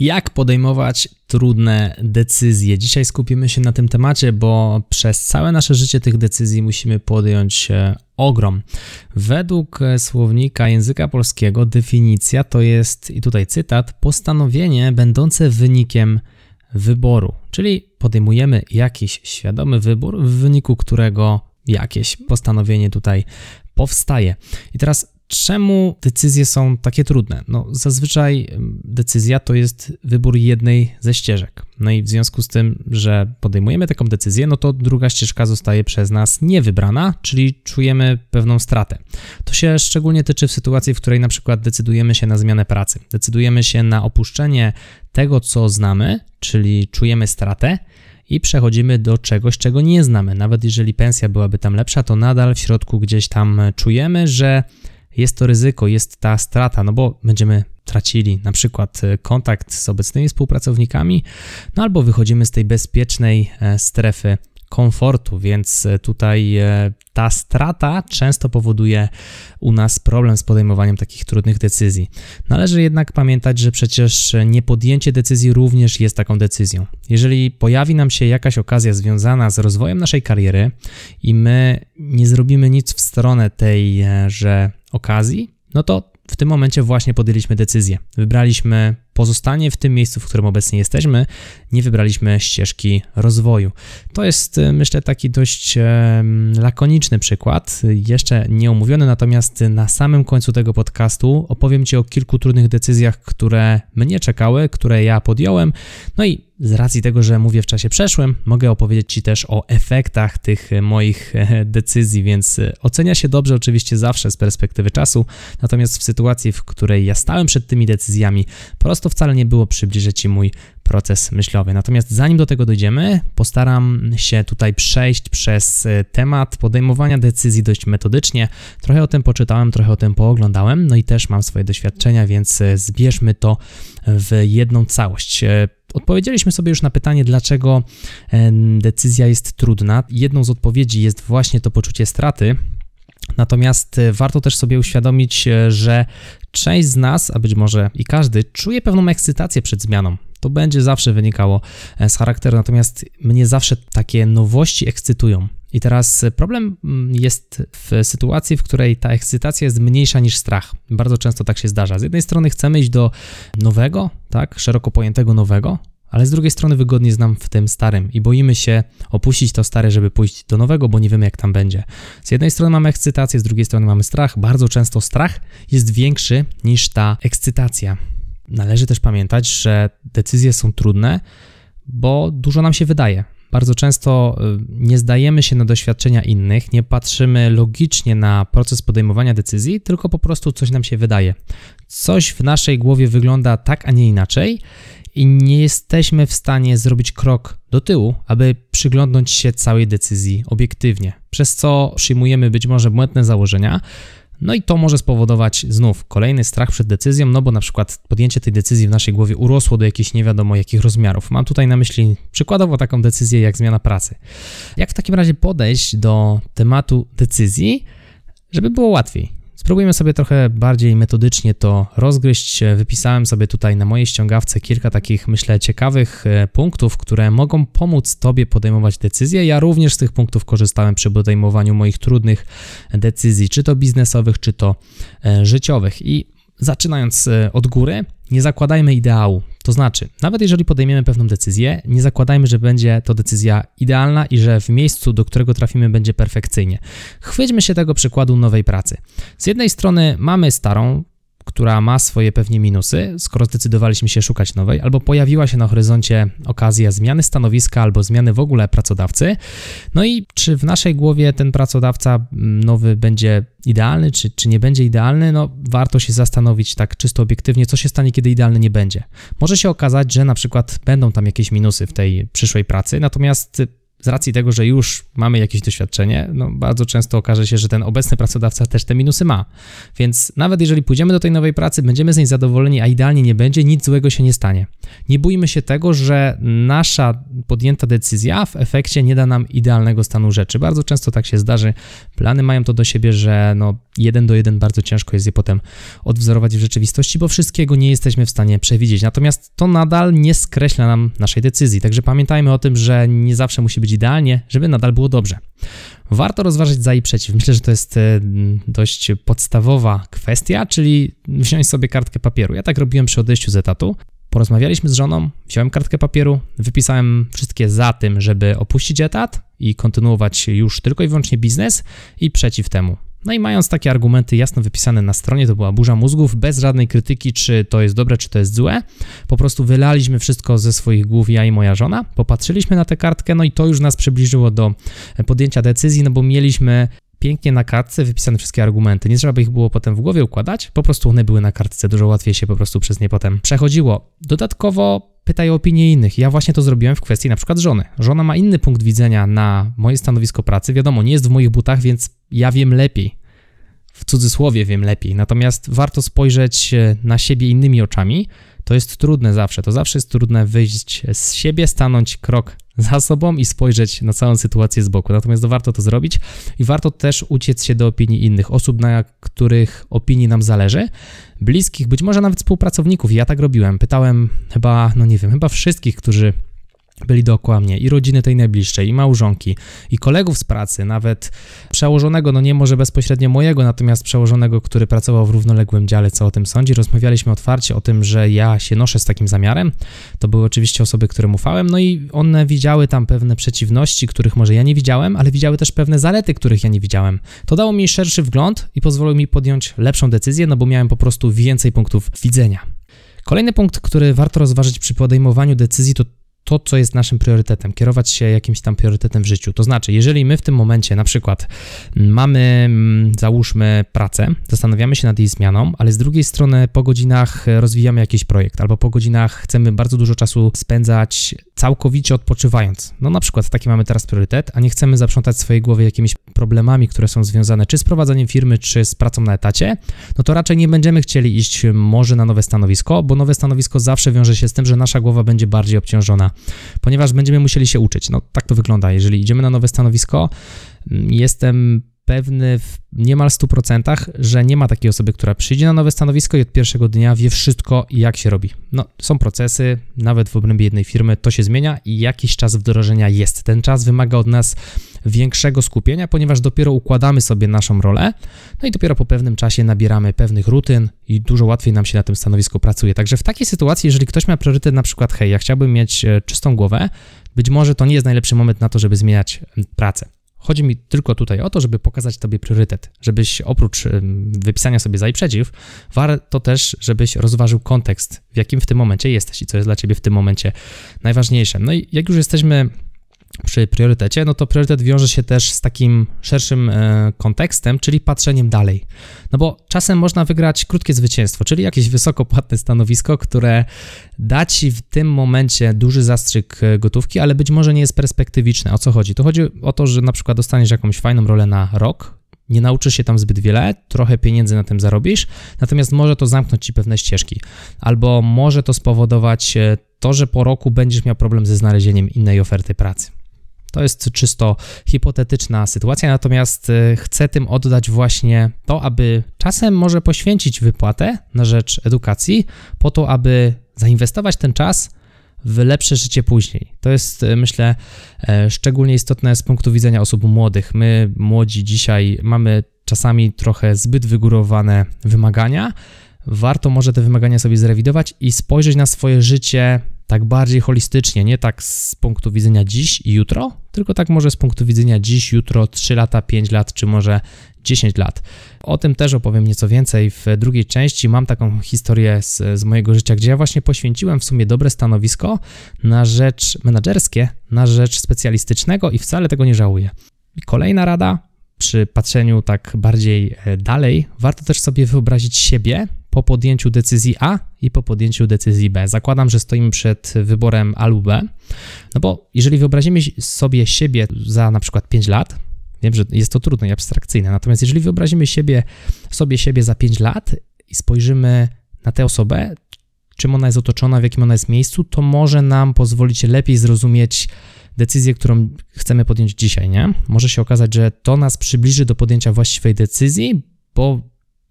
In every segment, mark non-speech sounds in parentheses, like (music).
Jak podejmować trudne decyzje? Dzisiaj skupimy się na tym temacie, bo przez całe nasze życie tych decyzji musimy podjąć e, ogrom. Według e, słownika języka polskiego definicja to jest, i tutaj cytat, postanowienie będące wynikiem wyboru, czyli podejmujemy jakiś świadomy wybór, w wyniku którego jakieś postanowienie tutaj powstaje. I teraz Czemu decyzje są takie trudne? No, zazwyczaj decyzja to jest wybór jednej ze ścieżek. No i w związku z tym, że podejmujemy taką decyzję, no to druga ścieżka zostaje przez nas niewybrana, czyli czujemy pewną stratę. To się szczególnie tyczy w sytuacji, w której na przykład decydujemy się na zmianę pracy, decydujemy się na opuszczenie tego, co znamy, czyli czujemy stratę i przechodzimy do czegoś, czego nie znamy. Nawet jeżeli pensja byłaby tam lepsza, to nadal w środku gdzieś tam czujemy, że jest to ryzyko, jest ta strata, no bo będziemy tracili na przykład e, kontakt z obecnymi współpracownikami, no albo wychodzimy z tej bezpiecznej e, strefy komfortu, więc e, tutaj ta strata często powoduje u nas problem z podejmowaniem takich trudnych decyzji. Należy jednak pamiętać, że przecież niepodjęcie decyzji również jest taką decyzją. Jeżeli pojawi nam się jakaś okazja związana z rozwojem naszej kariery i my nie zrobimy nic w stronę tejże okazji, no to w tym momencie właśnie podjęliśmy decyzję. Wybraliśmy pozostanie w tym miejscu, w którym obecnie jesteśmy, nie wybraliśmy ścieżki rozwoju. To jest, e, myślę, taki dość lakoniczny przykład, jeszcze nieomówiony, natomiast na samym końcu tego podcastu opowiem Ci o kilku trudnych decyzjach, które mnie czekały, które ja podjąłem, no i z racji tego, że mówię w czasie przeszłym, mogę opowiedzieć Ci też o efektach tych moich e, decyzji, więc e, ocenia się dobrze oczywiście zawsze z perspektywy czasu, natomiast w sytuacji, w której ja stałem przed tymi decyzjami, prosto wcale nie było przybliżyć Ci mój proces myślowy. Natomiast zanim do tego dojdziemy, postaram się tutaj przejść przez e, temat podejmowania decyzji dość metodycznie. Trochę o tym poczytałem, trochę o tym pooglądałem, no i też mam swoje doświadczenia, więc zbierzmy to w jedną całość. Odpowiedzieliśmy sobie już na pytanie, dlaczego decyzja jest trudna. Jedną z odpowiedzi jest właśnie to poczucie straty. Natomiast e, warto też sobie uświadomić, e, że część z nas, a być może i każdy, czuje pewną ekscytację przed zmianą. To będzie zawsze wynikało e, z charakteru, natomiast mnie zawsze takie nowości ekscytują. I teraz problem mm, jest w sytuacji, w której ta ekscytacja jest mniejsza niż strach. Bardzo często tak się zdarza. Z jednej strony chcemy iść do nowego, tak, szeroko pojętego nowego, ale z drugiej strony wygodnie znam w tym starym i boimy się opuścić to stare, żeby pójść do nowego, bo nie wiemy jak tam będzie. Z jednej strony mamy ekscytację, z drugiej strony mamy strach. Bardzo często strach jest większy niż ta ekscytacja. Należy też pamiętać, że decyzje są trudne, bo dużo nam się wydaje. Bardzo często y, nie zdajemy się na doświadczenia innych, nie patrzymy logicznie na proces podejmowania decyzji, tylko po prostu coś nam się wydaje. Coś w naszej głowie wygląda tak, a nie inaczej, i nie jesteśmy w stanie zrobić krok do tyłu, aby przyglądnąć się całej decyzji obiektywnie, przez co przyjmujemy być może błędne założenia. No i to może spowodować znów kolejny strach przed decyzją, no bo na przykład podjęcie tej decyzji w naszej głowie urosło do jakichś nie wiadomo jakich rozmiarów. Mam tutaj na myśli przykładowo taką decyzję jak zmiana pracy. Jak w takim razie podejść do tematu decyzji, żeby było łatwiej? Spróbujmy sobie trochę bardziej metodycznie to rozgryźć. Wypisałem sobie tutaj na mojej ściągawce kilka takich, myślę, ciekawych e, punktów, które mogą pomóc Tobie podejmować decyzje. Ja również z tych punktów korzystałem przy podejmowaniu moich trudnych decyzji, czy to biznesowych, czy to e, życiowych. I zaczynając e, od góry, nie zakładajmy ideału. To znaczy, nawet jeżeli podejmiemy pewną decyzję, nie zakładajmy, że będzie to decyzja idealna i że w miejscu, do którego trafimy, będzie perfekcyjnie. Chwyćmy się tego przykładu nowej pracy. Z jednej strony mamy starą, która ma swoje pewnie minusy, skoro zdecydowaliśmy się szukać nowej, albo pojawiła się na horyzoncie okazja zmiany stanowiska albo zmiany w ogóle pracodawcy. No i czy w naszej głowie ten pracodawca mm, nowy będzie idealny, czy, czy nie będzie idealny, no warto się zastanowić tak czysto obiektywnie, co się stanie, kiedy idealny nie będzie. Może się okazać, że na przykład będą tam jakieś minusy w tej przyszłej pracy, natomiast z racji tego, że już mamy jakieś doświadczenie, no bardzo często okaże się, że ten obecny pracodawca też te minusy ma. Więc nawet jeżeli pójdziemy do tej nowej pracy, będziemy z niej zadowoleni, a idealnie nie będzie, nic złego się nie stanie. Nie bójmy się tego, że nasza podjęta decyzja w efekcie nie da nam idealnego stanu rzeczy. Bardzo często tak się zdarzy. Plany mają to do siebie, że no jeden do jeden bardzo ciężko jest je potem odwzorować w rzeczywistości, bo wszystkiego nie jesteśmy w stanie przewidzieć. Natomiast to nadal nie skreśla nam naszej decyzji. Także pamiętajmy o tym, że nie zawsze musi być być idealnie, żeby nadal było dobrze. Warto rozważyć za i przeciw. Myślę, że to jest e, dość podstawowa kwestia, czyli wziąć sobie kartkę papieru. Ja tak robiłem przy odejściu z etatu. Porozmawialiśmy z żoną, wziąłem kartkę papieru, wypisałem wszystkie za tym, żeby opuścić etat i kontynuować już tylko i wyłącznie biznes i przeciw temu. No i mając takie argumenty jasno wypisane na stronie, to była burza mózgów, bez żadnej krytyki, czy to jest dobre, czy to jest złe. Po prostu wylaliśmy wszystko ze swoich głów, ja i moja żona, popatrzyliśmy na tę kartkę, no i to już nas przybliżyło do podjęcia decyzji, no bo mieliśmy pięknie na kartce wypisane wszystkie argumenty. Nie trzeba by ich było potem w głowie układać, po prostu one były na kartce, dużo łatwiej się po prostu przez nie potem przechodziło. Dodatkowo pytaj o opinię innych. Ja właśnie to zrobiłem w kwestii na przykład żony. Żona ma inny punkt widzenia na moje stanowisko pracy. Wiadomo, nie jest w moich butach, więc ja wiem lepiej. W cudzysłowie wiem lepiej. Natomiast warto spojrzeć e, na siebie innymi oczami. To jest trudne zawsze. To zawsze jest trudne wyjść z siebie, stanąć krok za sobą i spojrzeć na całą sytuację z boku. Natomiast warto to zrobić i warto też uciec się do opinii innych osób, na których opinii nam zależy, bliskich, być może nawet współpracowników. Ja tak robiłem. Pytałem chyba, no nie wiem, chyba wszystkich, którzy byli dookoła mnie i rodziny tej najbliższej, i małżonki, i kolegów z pracy, nawet przełożonego, no nie może bezpośrednio mojego, natomiast przełożonego, który pracował w równoległym dziale, co o tym sądzi. Rozmawialiśmy otwarcie o tym, że ja się noszę z takim zamiarem. To były oczywiście osoby, którym ufałem, no i one widziały tam pewne przeciwności, których może ja nie widziałem, ale widziały też pewne zalety, których ja nie widziałem. To dało mi szerszy wgląd i pozwoliło mi podjąć lepszą decyzję, no bo miałem po prostu więcej punktów widzenia. Kolejny punkt, który warto rozważyć przy podejmowaniu decyzji, to to, co jest naszym priorytetem, kierować się jakimś tam priorytetem w życiu. To znaczy, jeżeli my w tym momencie na przykład mamy, mm, załóżmy, pracę, zastanawiamy się nad jej zmianą, ale z drugiej strony po godzinach rozwijamy jakiś projekt, albo po godzinach chcemy bardzo dużo czasu spędzać całkowicie odpoczywając. No na przykład taki mamy teraz priorytet, a nie chcemy zaprzątać swojej głowy jakimiś problemami, które są związane czy z prowadzeniem firmy, czy z pracą na etacie, no to raczej nie będziemy chcieli iść może na nowe stanowisko, bo nowe stanowisko zawsze wiąże się z tym, że nasza głowa będzie bardziej obciążona, ponieważ będziemy musieli się uczyć. No tak to wygląda. Jeżeli idziemy na nowe stanowisko, mm, jestem pewny w niemal 100%, że nie ma takiej osoby, która przyjdzie na nowe stanowisko i od pierwszego dnia wie wszystko, jak się robi. No, są procesy, nawet w obrębie jednej firmy to się zmienia i jakiś czas wdrożenia jest. Ten czas wymaga od nas większego skupienia, ponieważ dopiero układamy sobie naszą rolę, no i dopiero po pewnym czasie nabieramy pewnych rutyn i dużo łatwiej nam się na tym stanowisku pracuje. Także w takiej sytuacji, jeżeli ktoś ma priorytet na przykład, hej, ja chciałbym mieć e, czystą głowę, być może to nie jest najlepszy moment na to, żeby zmieniać pracę. Chodzi mi tylko tutaj o to, żeby pokazać Tobie priorytet, żebyś oprócz wypisania sobie za i przeciw, warto też, żebyś rozważył kontekst, w jakim w tym momencie jesteś i co jest dla Ciebie w tym momencie najważniejsze. No i jak już jesteśmy przy priorytecie, no to priorytet wiąże się też z takim szerszym e, kontekstem, czyli patrzeniem dalej. No bo czasem można wygrać krótkie zwycięstwo, czyli jakieś wysoko płatne stanowisko, które da ci w tym momencie duży zastrzyk e, gotówki, ale być może nie jest perspektywiczne. O co chodzi? To chodzi o to, że na przykład dostaniesz jakąś fajną rolę na rok, nie nauczysz się tam zbyt wiele, trochę pieniędzy na tym zarobisz, natomiast może to zamknąć ci pewne ścieżki, albo może to spowodować e, to, że po roku będziesz miał problem ze znalezieniem innej oferty pracy. To jest czysto hipotetyczna sytuacja, natomiast y, chcę tym oddać właśnie to, aby czasem może poświęcić wypłatę na rzecz edukacji, po to, aby zainwestować ten czas w lepsze życie później. To jest, y, myślę, e, szczególnie istotne z punktu widzenia osób młodych. My, młodzi, dzisiaj mamy czasami trochę zbyt wygórowane wymagania. Warto może te wymagania sobie zrewidować i spojrzeć na swoje życie tak bardziej holistycznie, nie tak z punktu widzenia dziś i jutro, tylko tak może z punktu widzenia dziś, jutro, 3 lata, 5 lat, czy może 10 lat. O tym też opowiem nieco więcej w drugiej części. Mam taką historię z, z mojego życia, gdzie ja właśnie poświęciłem w sumie dobre stanowisko na rzecz menedżerskie, na rzecz specjalistycznego i wcale tego nie żałuję. Kolejna rada, przy patrzeniu tak bardziej e, dalej, warto też sobie wyobrazić siebie po podjęciu decyzji A i po podjęciu decyzji B. Zakładam, że stoimy przed wyborem A lub B, no bo jeżeli wyobrazimy sobie siebie za na przykład 5 lat, wiem, że jest to trudne i abstrakcyjne, natomiast jeżeli wyobrazimy siebie, sobie siebie za 5 lat i spojrzymy na tę osobę, czym ona jest otoczona, w jakim ona jest miejscu, to może nam pozwolić lepiej zrozumieć decyzję, którą chcemy podjąć dzisiaj, nie? Może się okazać, że to nas przybliży do podjęcia właściwej decyzji, bo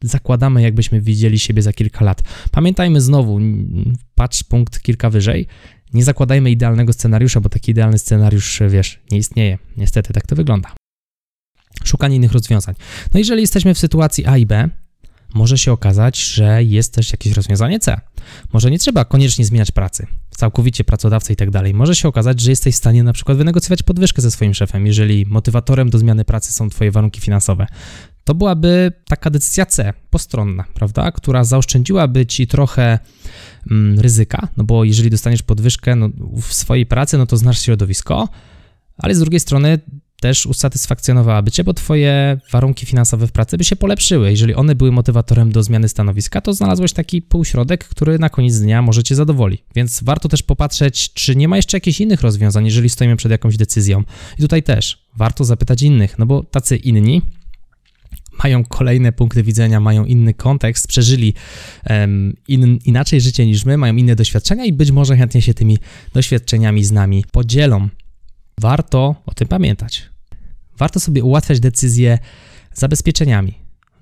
zakładamy, jakbyśmy widzieli siebie za kilka lat. Pamiętajmy znowu, patrz punkt kilka wyżej, nie zakładajmy idealnego scenariusza, bo taki idealny scenariusz, wiesz, nie istnieje. Niestety tak to wygląda. Szukanie innych rozwiązań. No jeżeli jesteśmy w sytuacji A i B, może się okazać, że jest też jakieś rozwiązanie C. Może nie trzeba koniecznie zmieniać pracy, całkowicie pracodawcę i tak dalej. Może się okazać, że jesteś w stanie na przykład wynegocjować podwyżkę ze swoim szefem, jeżeli motywatorem do zmiany pracy są Twoje warunki finansowe. To byłaby taka decyzja C, postronna, prawda, która zaoszczędziłaby Ci trochę mm, ryzyka, no bo jeżeli dostaniesz podwyżkę no, w swojej pracy, no to znasz środowisko, ale z drugiej strony też usatysfakcjonowałaby Cię, bo Twoje warunki finansowe w pracy by się polepszyły. Jeżeli one były motywatorem do zmiany stanowiska, to znalazłeś taki półśrodek, który na koniec dnia może Cię zadowoli. Więc warto też popatrzeć, czy nie ma jeszcze jakichś innych rozwiązań, jeżeli stoimy przed jakąś decyzją. I tutaj też warto zapytać innych, no bo tacy inni mają kolejne punkty widzenia, mają inny kontekst, przeżyli um, in, inaczej życie niż my, mają inne doświadczenia i być może chętnie się tymi doświadczeniami z nami podzielą. Warto o tym pamiętać. Warto sobie ułatwiać decyzje zabezpieczeniami.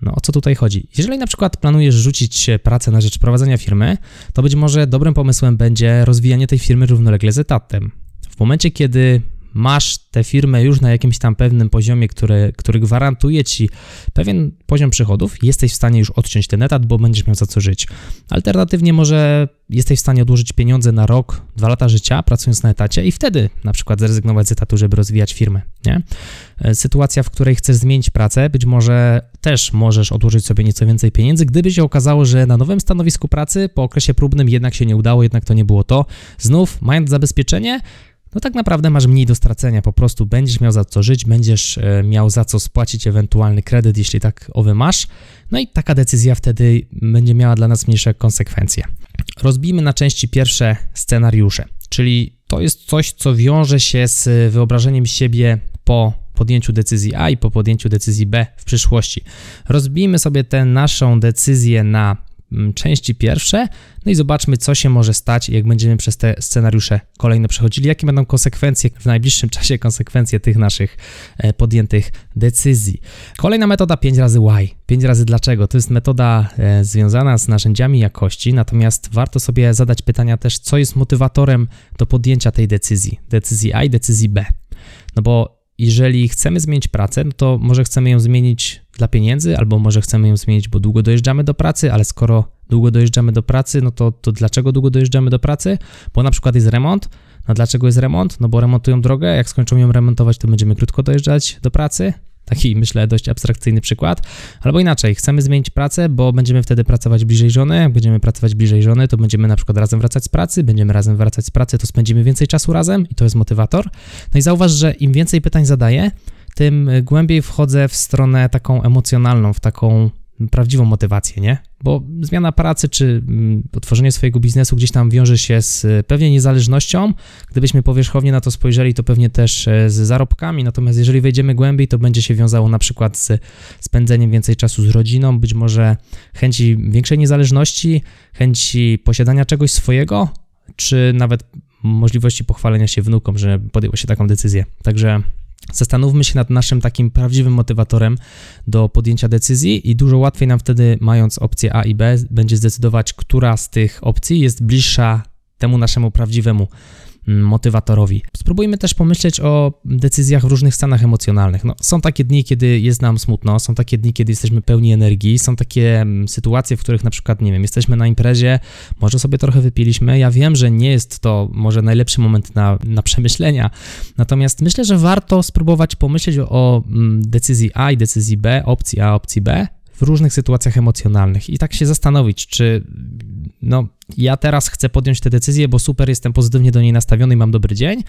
No o co tutaj chodzi? Jeżeli na przykład planujesz rzucić pracę na rzecz prowadzenia firmy, to być może dobrym pomysłem będzie rozwijanie tej firmy równolegle z etatem. W momencie, kiedy masz tę firmę już na jakimś tam pewnym poziomie, który, który gwarantuje ci pewien poziom przychodów, jesteś w stanie już odciąć ten etat, bo będziesz miał za co żyć. Alternatywnie może jesteś w stanie odłożyć pieniądze na rok, dwa lata życia, pracując na etacie i wtedy na przykład zrezygnować z etatu, żeby rozwijać firmę, nie? E, sytuacja, w której chcesz zmienić pracę, być może też możesz odłożyć sobie nieco więcej pieniędzy, gdyby się okazało, że na nowym stanowisku pracy po okresie próbnym jednak się nie udało, jednak to nie było to. Znów, mając zabezpieczenie, no tak naprawdę masz mniej do stracenia, po prostu będziesz miał za co żyć, będziesz e, miał za co spłacić ewentualny kredyt, jeśli tak owy masz, no i taka decyzja wtedy będzie miała dla nas mniejsze konsekwencje. Rozbijmy na części pierwsze scenariusze, czyli to jest coś, co wiąże się z wyobrażeniem siebie po podjęciu decyzji A i po podjęciu decyzji B w przyszłości. Rozbijmy sobie tę naszą decyzję na części pierwsze, no i zobaczmy, co się może stać, jak będziemy przez te scenariusze kolejne przechodzili, jakie będą konsekwencje w najbliższym (laughs) czasie, konsekwencje tych naszych e, podjętych decyzji. Kolejna metoda 5 razy why, 5 razy dlaczego. To jest metoda e, związana z narzędziami jakości, natomiast warto sobie zadać pytania też, co jest motywatorem do podjęcia tej decyzji, decyzji A i decyzji B. No bo jeżeli chcemy zmienić pracę, no to może chcemy ją zmienić dla pieniędzy, albo może chcemy ją zmienić, bo długo dojeżdżamy do pracy, ale skoro długo dojeżdżamy do pracy, no to, to dlaczego długo dojeżdżamy do pracy? Bo na przykład jest remont. No dlaczego jest remont? No bo remontują drogę, jak skończą ją remontować, to będziemy krótko dojeżdżać do pracy. Taki, (laughs) myślę, dość abstrakcyjny przykład. Albo inaczej, chcemy zmienić pracę, bo będziemy wtedy pracować bliżej żony. Jak będziemy pracować bliżej żony, to będziemy na przykład razem wracać z pracy. Będziemy razem wracać z pracy, to spędzimy więcej czasu razem i to jest motywator. No i zauważ, że im więcej pytań zadaję, tym głębiej wchodzę w stronę taką emocjonalną, w taką prawdziwą motywację, nie? Bo zmiana pracy czy mm, otworzenie swojego biznesu gdzieś tam wiąże się z e, pewnie niezależnością. Gdybyśmy powierzchownie na to spojrzeli, to pewnie też e, z zarobkami. Natomiast jeżeli wejdziemy głębiej, to będzie się wiązało na przykład z spędzeniem więcej czasu z rodziną, być może chęci większej niezależności, chęci posiadania czegoś swojego, czy nawet możliwości pochwalenia się wnukom, że podjęło się taką decyzję. Także Zastanówmy się nad naszym takim prawdziwym motywatorem do podjęcia decyzji i dużo łatwiej nam wtedy, mając opcję A i B, będzie zdecydować, która z tych opcji jest bliższa temu naszemu prawdziwemu motywatorowi. Spróbujmy też pomyśleć o decyzjach w różnych stanach emocjonalnych. No, są takie dni, kiedy jest nam smutno, są takie dni, kiedy jesteśmy pełni energii, są takie mm, sytuacje, w których na przykład, nie wiem, jesteśmy na imprezie, może sobie trochę wypiliśmy. Ja wiem, że nie jest to może najlepszy moment na, na przemyślenia, natomiast myślę, że warto spróbować pomyśleć o mm, decyzji A i decyzji B, opcji A, opcji B w różnych sytuacjach emocjonalnych i tak się zastanowić, czy no, ja teraz chcę podjąć tę decyzję, bo super, jestem pozytywnie do niej nastawiony i mam dobry dzień,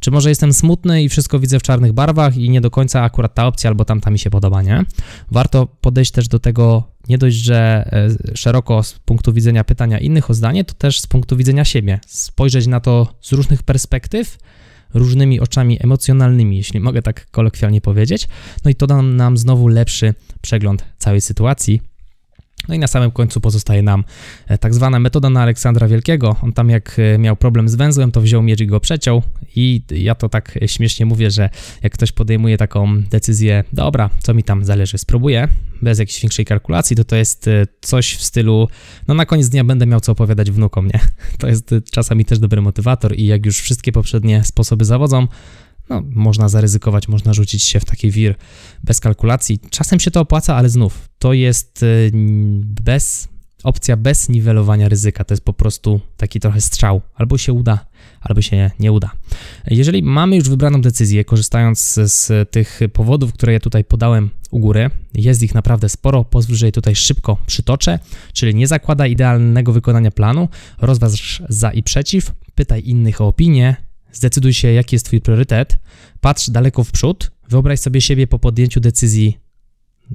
czy może jestem smutny i wszystko widzę w czarnych barwach i nie do końca akurat ta opcja albo tamta mi się podoba, nie? Warto podejść też do tego nie dość, że e, szeroko z punktu widzenia pytania innych o zdanie, to też z punktu widzenia siebie. Spojrzeć na to z różnych perspektyw, różnymi oczami emocjonalnymi, jeśli mogę tak kolokwialnie powiedzieć. No i to da nam znowu lepszy przegląd całej sytuacji no i na samym końcu pozostaje nam e, tak zwana metoda na Aleksandra Wielkiego. On tam jak e, miał problem z węzłem, to wziął miecz i go przeciął i ja to tak śmiesznie mówię, że jak ktoś podejmuje taką decyzję, dobra, co mi tam zależy, spróbuję, bez jakiejś większej kalkulacji, to to jest e, coś w stylu, no na koniec dnia będę miał co opowiadać wnukom, nie? (laughs) To jest czasami też dobry motywator i jak już wszystkie poprzednie sposoby zawodzą, no, można zaryzykować, można rzucić się w taki wir bez kalkulacji. Czasem się to opłaca, ale znów to jest y, bez opcja bez niwelowania ryzyka. To jest po prostu taki trochę strzał. Albo się uda, albo się nie uda. Jeżeli mamy już wybraną decyzję, korzystając z, tych powodów, które ja tutaj podałem u góry, jest ich naprawdę sporo, pozwól, że je tutaj szybko przytoczę, czyli nie zakłada idealnego wykonania planu, rozważ za i przeciw, pytaj innych o opinię, Zdecyduj się, jaki jest Twój priorytet, patrz daleko w przód, wyobraź sobie siebie po podjęciu decyzji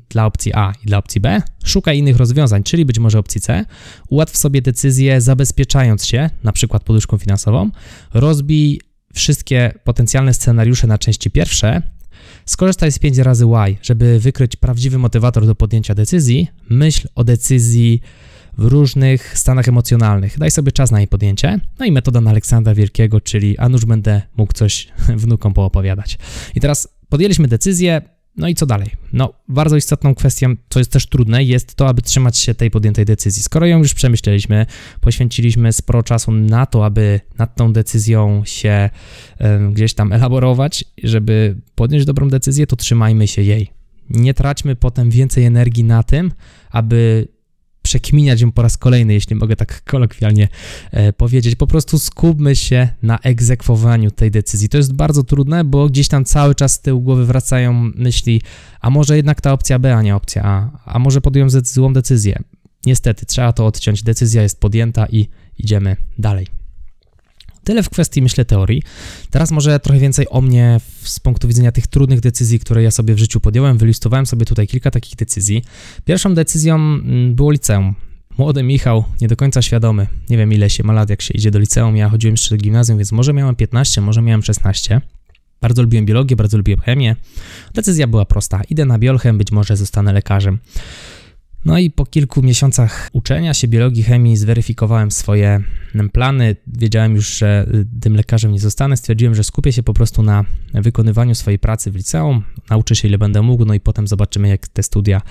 dla opcji A i dla opcji B, szukaj innych rozwiązań, czyli być może opcji C, ułatw sobie decyzję zabezpieczając się, na przykład poduszką finansową, rozbij wszystkie potencjalne scenariusze na części pierwsze, skorzystaj z 5 razy Y, żeby wykryć prawdziwy motywator do podjęcia decyzji, myśl o decyzji w różnych stanach emocjonalnych. Daj sobie czas na jej podjęcie. No i metoda na Aleksandra Wielkiego, czyli a nuż będę mógł coś (laughs) wnukom poopowiadać. I teraz podjęliśmy decyzję, no i co dalej? No, bardzo istotną kwestią, co jest też trudne, jest to, aby trzymać się tej podjętej decyzji. Skoro ją już przemyśleliśmy, poświęciliśmy sporo czasu na to, aby nad tą decyzją się y, gdzieś tam elaborować, żeby podjąć dobrą decyzję, to trzymajmy się jej. Nie traćmy potem więcej energii na tym, aby przekminiać ją po raz kolejny, jeśli mogę tak kolokwialnie e, powiedzieć. Po prostu skupmy się na egzekwowaniu tej decyzji. To jest bardzo trudne, bo gdzieś tam cały czas z tyłu głowy wracają myśli, a może jednak ta opcja B, a nie opcja A, a może podjąłem złą decyzję. Niestety, trzeba to odciąć. Decyzja jest podjęta i idziemy dalej. Tyle w kwestii, myślę, teorii. Teraz może trochę więcej o mnie z punktu widzenia tych trudnych decyzji, które ja sobie w życiu podjąłem. Wylistowałem sobie tutaj kilka takich decyzji. Pierwszą decyzją mm, było liceum. Młody Michał, nie do końca świadomy. Nie wiem, ile się ma lat, jak się idzie do liceum. Ja chodziłem jeszcze do gimnazjum, więc może miałem 15, może miałem 16. Bardzo lubiłem biologię, bardzo lubiłem chemię. Decyzja była prosta. Idę na biolchem, być może zostanę lekarzem. No i po kilku miesiącach uczenia się biologii, chemii zweryfikowałem swoje mm, plany. Wiedziałem już, że y, tym lekarzem nie zostanę. Stwierdziłem, że skupię się po prostu na wykonywaniu swojej pracy w liceum. Nauczę się ile będę mógł, no i potem zobaczymy, jak te studia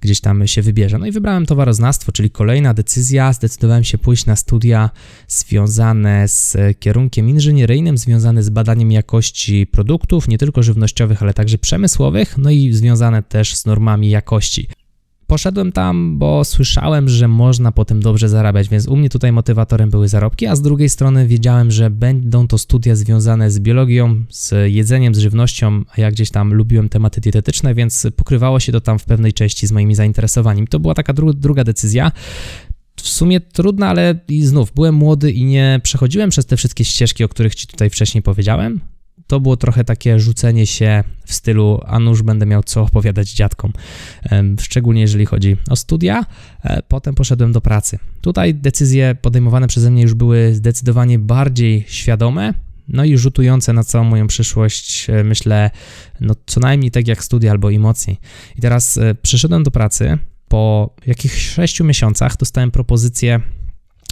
gdzieś tam się wybierze. No i wybrałem towaroznawstwo, czyli kolejna decyzja. Zdecydowałem się pójść na studia związane z kierunkiem inżynieryjnym, związane z badaniem jakości produktów, nie tylko żywnościowych, ale także przemysłowych, no i związane też z normami jakości. Poszedłem tam, bo słyszałem, że można potem dobrze zarabiać, więc u mnie tutaj motywatorem były zarobki, a z drugiej strony wiedziałem, że będą to studia związane z biologią, z jedzeniem, z żywnością, a ja gdzieś tam lubiłem tematy dietetyczne, więc pokrywało się to tam w pewnej części z moimi zainteresowaniami. To była taka dru druga decyzja w sumie trudna, ale i znów byłem młody i nie przechodziłem przez te wszystkie ścieżki, o których ci tutaj wcześniej powiedziałem to było trochę takie rzucenie się w stylu, a nuż będę miał co opowiadać dziadkom, szczególnie jeżeli chodzi o studia. E, potem poszedłem do pracy. Tutaj decyzje podejmowane przeze mnie już były zdecydowanie bardziej świadome, no i rzutujące na całą moją przyszłość, e, myślę, no co najmniej tak jak studia albo i mocniej. I teraz e, przyszedłem do pracy, po jakichś sześciu miesiącach dostałem propozycję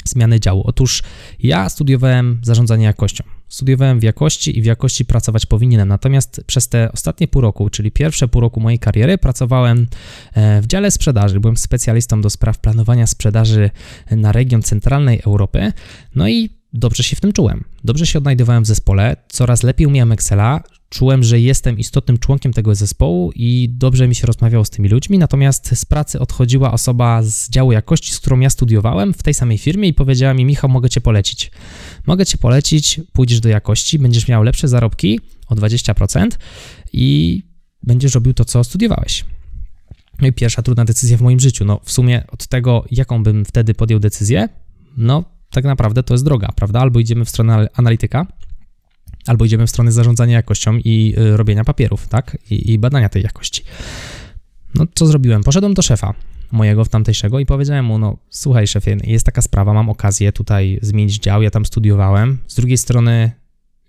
zmiany działu. Otóż ja studiowałem zarządzanie jakością. Studiowałem w jakości i w jakości pracować powinienem. Natomiast przez te ostatnie pół roku, czyli pierwsze pół roku mojej kariery, pracowałem e, w dziale sprzedaży. Byłem specjalistą do spraw planowania sprzedaży na region centralnej Europy. No i dobrze się w tym czułem. Dobrze się odnajdowałem w zespole, coraz lepiej umiałem Excela, czułem, że jestem istotnym członkiem tego zespołu i dobrze mi się rozmawiało z tymi ludźmi, natomiast z pracy odchodziła osoba z działu jakości, z którą ja studiowałem w tej samej firmie i powiedziała mi, Michał, mogę cię polecić. Mogę cię polecić, pójdziesz do jakości, będziesz miał lepsze zarobki o 20% i będziesz robił to, co studiowałeś. No i pierwsza trudna decyzja w moim życiu. No w sumie od tego, jaką bym wtedy podjął decyzję, no tak naprawdę to jest droga, prawda? Albo idziemy w stronę analityka, albo idziemy w stronę zarządzania jakością i y, robienia papierów, tak? I, I, badania tej jakości. No, co zrobiłem? Poszedłem do szefa mojego w tamtejszego i powiedziałem mu, no słuchaj szefie, jest taka sprawa, mam okazję tutaj zmienić dział, ja tam studiowałem, z drugiej strony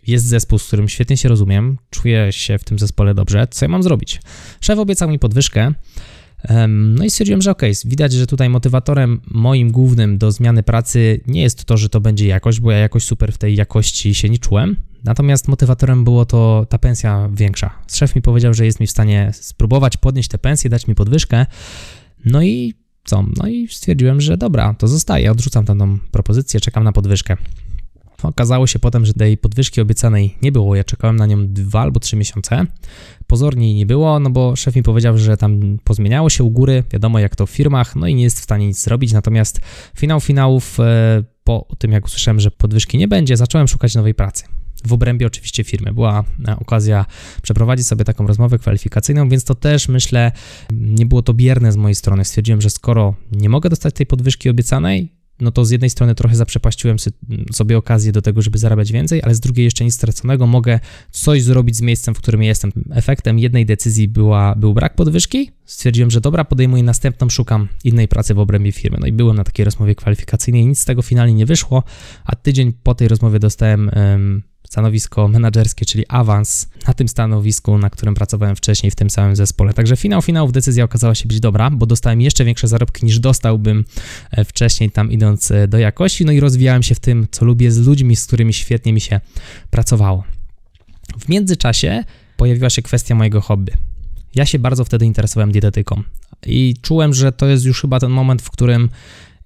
jest zespół, z którym świetnie się rozumiem, czuję się w tym zespole dobrze, co ja mam zrobić? Szef obiecał mi podwyżkę, no i stwierdziłem, że ok, widać, że tutaj motywatorem moim głównym do zmiany pracy nie jest to, że to będzie jakość, bo ja jakoś super w tej jakości się nie czułem. Natomiast motywatorem było to ta pensja większa. Szef mi powiedział, że jest mi w stanie spróbować podnieść tę pensję, dać mi podwyżkę. No i co? No i stwierdziłem, że dobra, to zostaje. Odrzucam tę propozycję, czekam na podwyżkę. Okazało się potem, że tej podwyżki obiecanej nie było. Ja czekałem na nią dwa albo trzy miesiące. Pozornie jej nie było, no bo szef mi powiedział, że tam pozmieniało się u góry, wiadomo jak to w firmach, no i nie jest w stanie nic zrobić. Natomiast finał finałów, e, po tym jak usłyszałem, że podwyżki nie będzie, zacząłem szukać nowej pracy w obrębie oczywiście firmy. Była e, okazja przeprowadzić sobie taką rozmowę kwalifikacyjną, więc to też myślę, nie było to bierne z mojej strony. Stwierdziłem, że skoro nie mogę dostać tej podwyżki obiecanej, no to z jednej strony trochę zaprzepaściłem sobie okazję do tego, żeby zarabiać więcej, ale z drugiej jeszcze nic straconego, mogę coś zrobić z miejscem, w którym jestem. Efektem jednej decyzji była, był brak podwyżki. Stwierdziłem, że dobra, podejmuję następną, szukam innej pracy w obrębie firmy. No i byłem na takiej rozmowie kwalifikacyjnej, nic z tego finalnie nie wyszło, a tydzień po tej rozmowie dostałem stanowisko menedżerskie, czyli awans na tym stanowisku, na którym pracowałem wcześniej w tym samym zespole. Także finał finałów decyzja okazała się być dobra, bo dostałem jeszcze większe zarobki niż dostałbym e, wcześniej tam idąc e, do jakości, no i rozwijałem się w tym, co lubię z ludźmi, z którymi świetnie mi się pracowało. W międzyczasie pojawiła się kwestia mojego hobby. Ja się bardzo wtedy interesowałem dietetyką i czułem, że to jest już chyba ten moment, w którym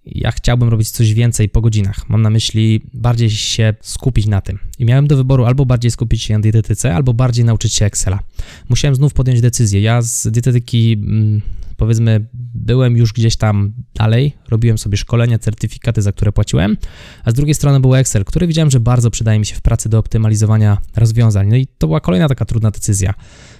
ja chciałbym robić coś więcej po godzinach. Mam na myśli bardziej się skupić na tym. I miałem do wyboru albo bardziej skupić się na dietetyce, albo bardziej nauczyć się Excela. Musiałem znów podjąć decyzję. Ja z dietetyki, mm, powiedzmy, byłem już gdzieś tam dalej, robiłem sobie szkolenia, certyfikaty, za które płaciłem, a z drugiej strony był Excel, który widziałem, że bardzo przydaje mi się w pracy do optymalizowania rozwiązań. No i to była kolejna taka trudna decyzja.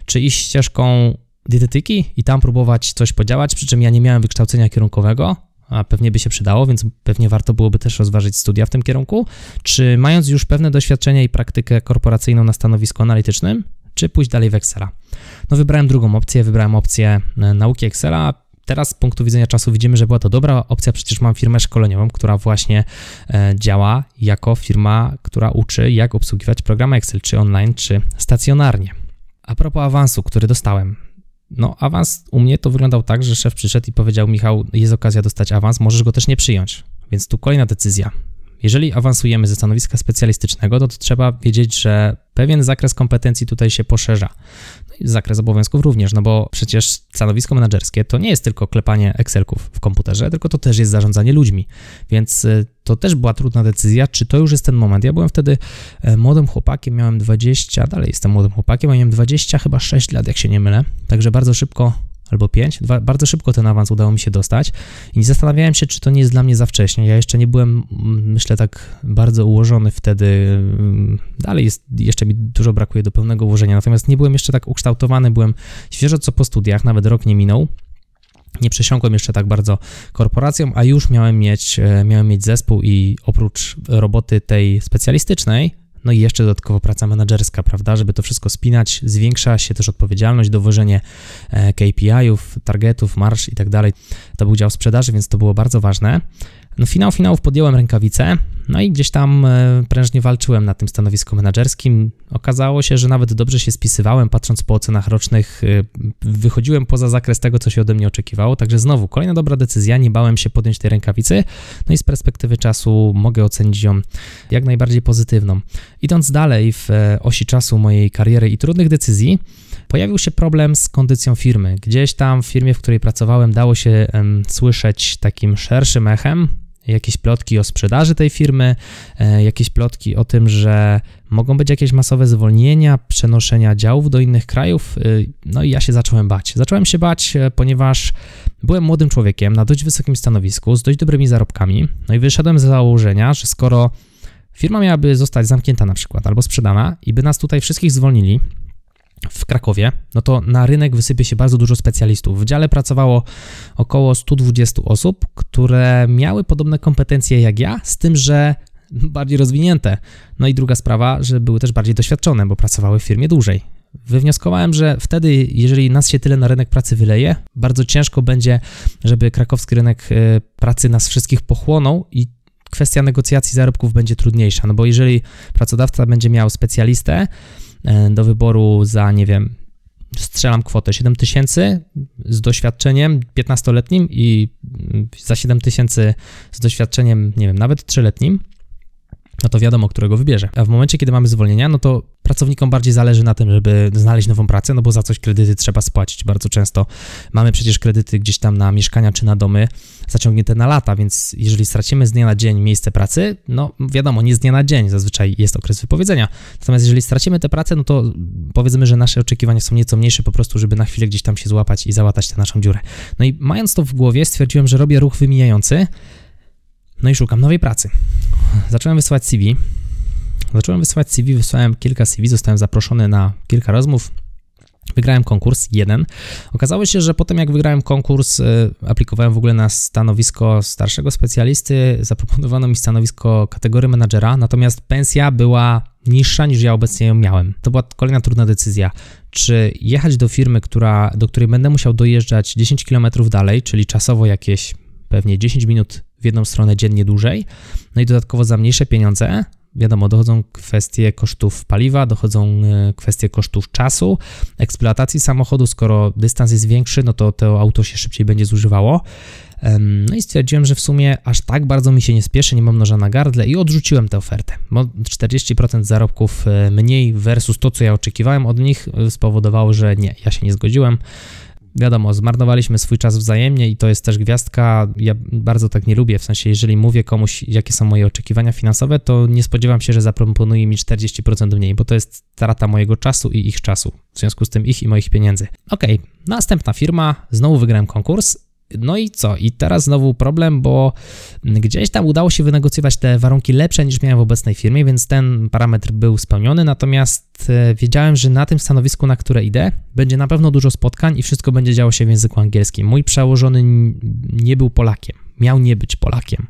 Czy iść ścieżką dietetyki i tam próbować coś podziałać, przy czym ja nie miałem wykształcenia kierunkowego, a pewnie by się przydało, więc pewnie warto byłoby też rozważyć studia w tym kierunku. Czy mając już pewne doświadczenie i praktykę korporacyjną na stanowisku analitycznym, czy pójść dalej w Excela? No wybrałem drugą opcję, wybrałem opcję e, nauki Excela. Teraz z punktu widzenia czasu widzimy, że była to dobra opcja, przecież mam firmę szkoleniową, która właśnie e, działa jako firma, która uczy, jak obsługiwać programy Excel, czy online, czy stacjonarnie. A propos awansu, który dostałem. No, awans u mnie to wyglądał tak, że szef przyszedł i powiedział: Michał, jest okazja dostać awans, możesz go też nie przyjąć. Więc tu kolejna decyzja. Jeżeli awansujemy ze stanowiska specjalistycznego, to, to trzeba wiedzieć, że pewien zakres kompetencji tutaj się poszerza. Zakres obowiązków również, no bo przecież stanowisko menedżerskie to nie jest tylko klepanie Excelków w komputerze, tylko to też jest zarządzanie ludźmi. Więc y, to też była trudna decyzja, czy to już jest ten moment. Ja byłem wtedy e, młodym chłopakiem, miałem 20, dalej jestem młodym chłopakiem, a miałem 20 chyba 6 lat, jak się nie mylę. Także bardzo szybko albo 5. Dwa, bardzo szybko ten awans udało mi się dostać i zastanawiałem się, czy to nie jest dla mnie za wcześnie. Ja jeszcze nie byłem, mm, myślę, tak bardzo ułożony wtedy. Mm, dalej jest, jeszcze mi dużo brakuje do pełnego ułożenia, natomiast nie byłem jeszcze tak ukształtowany, byłem świeżo co po studiach, nawet rok nie minął. Nie przesiąkłem jeszcze tak bardzo korporacją, a już miałem mieć, e, miałem mieć zespół i oprócz roboty tej specjalistycznej, no i jeszcze dodatkowo praca menedżerska, prawda, żeby to wszystko spinać, zwiększa się też odpowiedzialność, dowożenie e, KPI-ów, targetów, marsz i tak dalej. To był dział sprzedaży, więc to było bardzo ważne. No finał finałów podjąłem rękawice, no i gdzieś tam e, prężnie walczyłem na tym stanowisku menedżerskim. Okazało się, że nawet dobrze się spisywałem, patrząc po ocenach rocznych, e, wychodziłem poza zakres tego, co się ode mnie oczekiwało, także znowu kolejna dobra decyzja, nie bałem się podjąć tej rękawicy, no i z perspektywy czasu mogę ocenić ją jak najbardziej pozytywną. Idąc dalej w e, osi czasu mojej kariery i trudnych decyzji, pojawił się problem z kondycją firmy. Gdzieś tam w firmie, w której pracowałem, dało się słyszeć takim szerszym echem, jakieś plotki o sprzedaży tej firmy, e, jakieś plotki o tym, że mogą być jakieś masowe zwolnienia, przenoszenia działów do innych krajów. E, no i ja się zacząłem bać. Zacząłem się bać, e, ponieważ byłem młodym człowiekiem na dość wysokim stanowisku, z dość dobrymi zarobkami. No i wyszedłem z założenia, że skoro firma miałaby zostać zamknięta na przykład albo sprzedana i by nas tutaj wszystkich zwolnili, w Krakowie, no to na rynek wysypie się bardzo dużo specjalistów. W dziale pracowało około 120 osób, które miały podobne kompetencje jak ja, z tym, że (laughs) bardziej rozwinięte. No i druga sprawa, że były też bardziej doświadczone, bo pracowały w firmie dłużej. Wywnioskowałem, że wtedy, jeżeli nas się tyle na rynek pracy wyleje, bardzo ciężko będzie, żeby krakowski rynek y, pracy nas wszystkich pochłonął i kwestia negocjacji zarobków będzie trudniejsza, no bo jeżeli pracodawca będzie miał specjalistę, E, do wyboru za, nie wiem, strzelam kwotę 7 tysięcy z doświadczeniem 15-letnim i za 7 tysięcy z doświadczeniem, nie wiem, nawet 3-letnim, no to wiadomo, którego wybierze. A w momencie, kiedy mamy zwolnienia, no to pracownikom bardziej zależy na tym, żeby znaleźć nową pracę, no bo za coś kredyty trzeba spłacić bardzo często. Mamy przecież kredyty gdzieś tam na mieszkania czy na domy zaciągnięte na lata, więc jeżeli stracimy z dnia na dzień miejsce pracy, no wiadomo, nie z dnia na dzień, zazwyczaj jest okres wypowiedzenia. Natomiast jeżeli stracimy tę pracę, no to powiedzmy, że nasze oczekiwania są nieco mniejsze po prostu, żeby na chwilę gdzieś tam się złapać i załatać tę naszą dziurę. No i mając to w głowie, stwierdziłem, że robię ruch wymijający, no i szukam nowej pracy. Zacząłem wysyłać CV. Zacząłem wysyłać CV, wysłałem kilka CV, zostałem zaproszony na kilka rozmów. Wygrałem konkurs jeden. Okazało się, że potem jak wygrałem konkurs, y, aplikowałem w ogóle na stanowisko starszego specjalisty, zaproponowano mi stanowisko kategorii menadżera, natomiast pensja była niższa niż ja obecnie ją miałem. To była kolejna trudna decyzja. Czy jechać do firmy, która, do której będę musiał dojeżdżać 10 km dalej, czyli czasowo jakieś pewnie 10 minut w jedną stronę dziennie dłużej, no i dodatkowo za mniejsze pieniądze, wiadomo, dochodzą kwestie kosztów paliwa, dochodzą e, kwestie kosztów czasu, eksploatacji samochodu. Skoro dystans jest większy, no to to auto się szybciej będzie zużywało. No i stwierdziłem, że w sumie aż tak bardzo mi się nie spieszy, nie mam noża na gardle i odrzuciłem tę ofertę. Bo 40% zarobków e, mniej versus to, co ja oczekiwałem od nich, e, spowodowało, że nie, ja się nie zgodziłem wiadomo, zmarnowaliśmy swój czas wzajemnie i to jest też gwiazdka. Ja bardzo tak nie lubię, w sensie, jeżeli mówię komuś, jakie są moje oczekiwania finansowe, to nie spodziewam się, że zaproponuje mi 40% mniej, bo to jest strata mojego czasu i ich czasu. W związku z tym ich i moich pieniędzy. Ok, następna firma, znowu wygrałem konkurs no i co? I teraz znowu problem, bo gdzieś tam udało się wynegocjować te warunki lepsze niż miałem w obecnej firmie, więc ten parametr był spełniony, natomiast e, wiedziałem, że na tym stanowisku, na które idę, będzie na pewno dużo spotkań i wszystko będzie działo się w języku angielskim. Mój przełożony nie był Polakiem miał nie być Polakiem.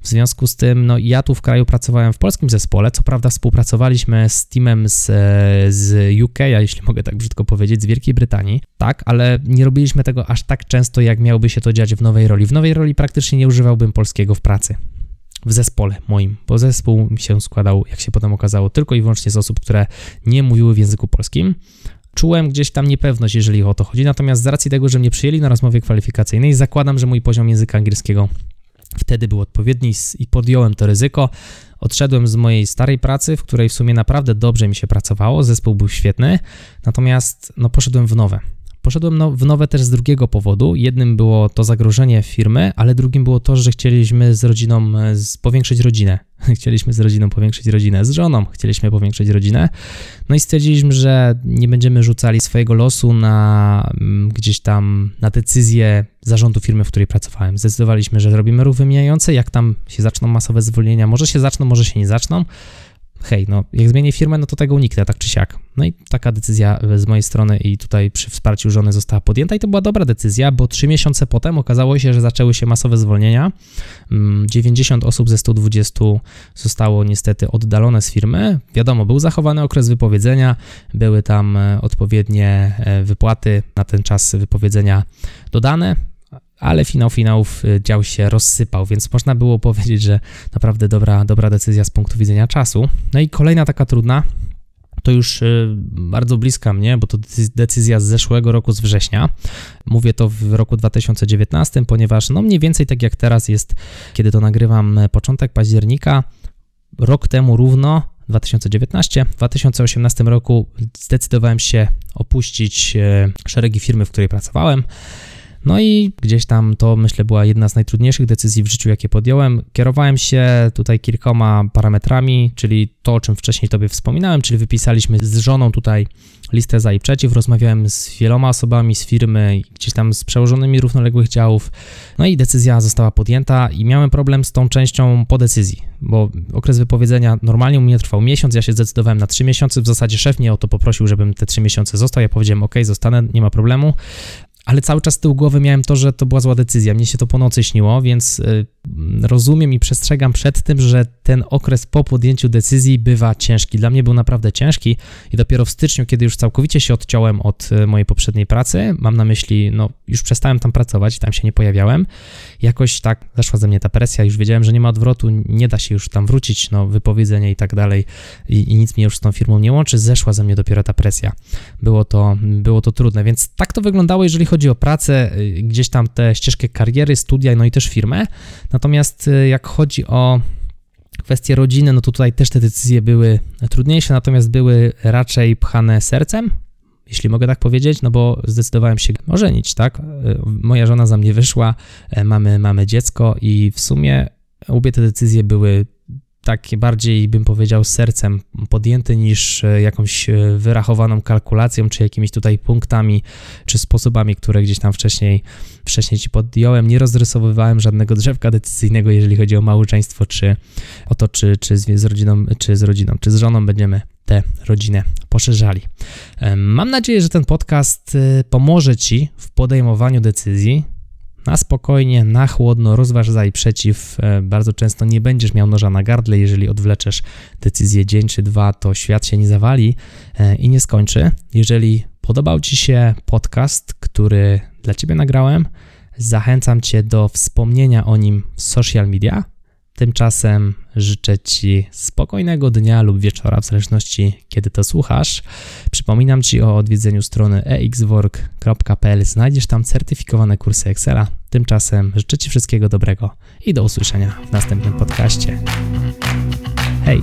W związku z tym, no ja tu w kraju pracowałem w polskim zespole, co prawda współpracowaliśmy z teamem z, z UK, a jeśli mogę tak brzydko powiedzieć, z Wielkiej Brytanii, tak, ale nie robiliśmy tego aż tak często, jak miałoby się to dziać w nowej roli. W nowej roli praktycznie nie używałbym polskiego w pracy w zespole moim, bo zespół mi się składał, jak się potem okazało, tylko i wyłącznie z osób, które nie mówiły w języku polskim czułem gdzieś tam niepewność, jeżeli o to chodzi. Natomiast z racji tego, że mnie przyjęli na rozmowie kwalifikacyjnej, zakładam, że mój poziom języka angielskiego wtedy był odpowiedni i podjąłem to ryzyko. Odszedłem z mojej starej pracy, w której w sumie naprawdę dobrze mi się pracowało, zespół był świetny, natomiast no, poszedłem w nowe. Poszedłem no, w nowe też z drugiego powodu. Jednym było to zagrożenie firmy, ale drugim było to, że chcieliśmy z rodziną e, powiększyć rodzinę. (laughs) Chcieliśmy z rodziną powiększyć rodzinę, z żoną chcieliśmy powiększyć rodzinę. No i stwierdziliśmy, że nie będziemy rzucali swojego losu na mm, gdzieś tam na decyzję zarządu firmy, w której pracowałem. Zdecydowaliśmy, że zrobimy ruch wymijający. Jak tam się zaczną masowe zwolnienia, może się zaczną, może się nie zaczną hej, no jak zmienię firmę, no to tego uniknę, tak czy siak. No i taka decyzja z mojej strony i tutaj przy wsparciu żony została podjęta i to była dobra decyzja, bo trzy miesiące potem okazało się, że zaczęły się masowe zwolnienia. 90 mm, osób ze 120 zostało niestety oddalone z firmy. Wiadomo, był zachowany okres wypowiedzenia, były tam e, odpowiednie e, wypłaty na ten czas wypowiedzenia dodane ale finał finałów y, dział się rozsypał, więc można było (laughs) powiedzieć, że naprawdę dobra, dobra decyzja z punktu widzenia czasu. No i kolejna taka trudna, to już y, bardzo bliska mnie, bo to decyzja z zeszłego roku, z września. Mówię to w roku 2019, ponieważ no mniej więcej tak jak teraz jest, kiedy to nagrywam, początek października, rok temu równo, 2019. W 2018 roku zdecydowałem się opuścić y, szeregi firmy, w której pracowałem No i gdzieś tam to myślę była jedna z najtrudniejszych decyzji w życiu, jakie podjąłem. Kierowałem się tutaj kilkoma parametrami, czyli to, o czym wcześniej Tobie wspominałem, czyli wypisaliśmy z żoną tutaj listę za i przeciw, rozmawiałem z wieloma osobami z firmy, gdzieś tam z przełożonymi równoległych działów, no i decyzja została podjęta i miałem problem z tą częścią po decyzji, bo okres wypowiedzenia normalnie u mnie trwał miesiąc, ja się zdecydowałem na trzy miesiące, w zasadzie szef mnie o to poprosił, żebym te trzy miesiące został, ja powiedziałem ok, zostanę, nie ma problemu, ale cały czas z tyłu głowy miałem to, że to była zła decyzja. Mnie się to po nocy śniło, więc y, rozumiem i przestrzegam przed tym, że ten okres po podjęciu decyzji bywa ciężki. Dla mnie był naprawdę ciężki i dopiero w styczniu, kiedy już całkowicie się odciąłem od y, mojej poprzedniej pracy, mam na myśli, no już przestałem tam pracować, tam się nie pojawiałem, jakoś tak zeszła ze mnie ta presja, już wiedziałem, że nie ma odwrotu, nie da się już tam wrócić, no wypowiedzenie i tak dalej i, i nic mnie już z tą firmą nie łączy, zeszła ze mnie dopiero ta presja. Było to, było to trudne, więc tak to wyglądało, jeżeli chodzi o pracę, y, gdzieś tam tę ścieżkę kariery, studia, no i też firmę. Natomiast y, jak chodzi o kwestie rodziny, no to tutaj też te decyzje były trudniejsze, natomiast były raczej pchane sercem, jeśli mogę tak powiedzieć, no bo zdecydowałem się ożenić, tak? Y, moja żona za mnie wyszła, mamy, mamy dziecko i w sumie obie te decyzje były takie bardziej, bym powiedział, sercem podjęte niż e, jakąś e, wyrachowaną kalkulacją, czy jakimiś tutaj punktami, czy sposobami, które gdzieś tam wcześniej, wcześniej ci podjąłem. Nie rozrysowywałem żadnego drzewka decyzyjnego, jeżeli chodzi o małżeństwo, czy o to, czy, czy z, rodziną, czy z rodziną, czy z żoną będziemy tę rodzinę poszerzali. Mam nadzieję, że ten podcast e, pomoże Ci w podejmowaniu decyzji, na spokojnie, na chłodno, rozważ za i przeciw. E, bardzo często nie będziesz miał noża na gardle, jeżeli odwleczesz decyzję dzień czy dwa, to świat się nie zawali e, i nie skończy. Jeżeli podobał Ci się podcast, który dla Ciebie nagrałem, zachęcam Cię do wspomnienia o nim w social media. Tymczasem życzę Ci spokojnego dnia lub wieczora, w zależności kiedy to słuchasz. Przypominam Ci o odwiedzeniu strony exwork.pl. Znajdziesz tam certyfikowane kursy Excela. Tymczasem życzę Ci wszystkiego dobrego i do usłyszenia w następnym podcaście. Hej!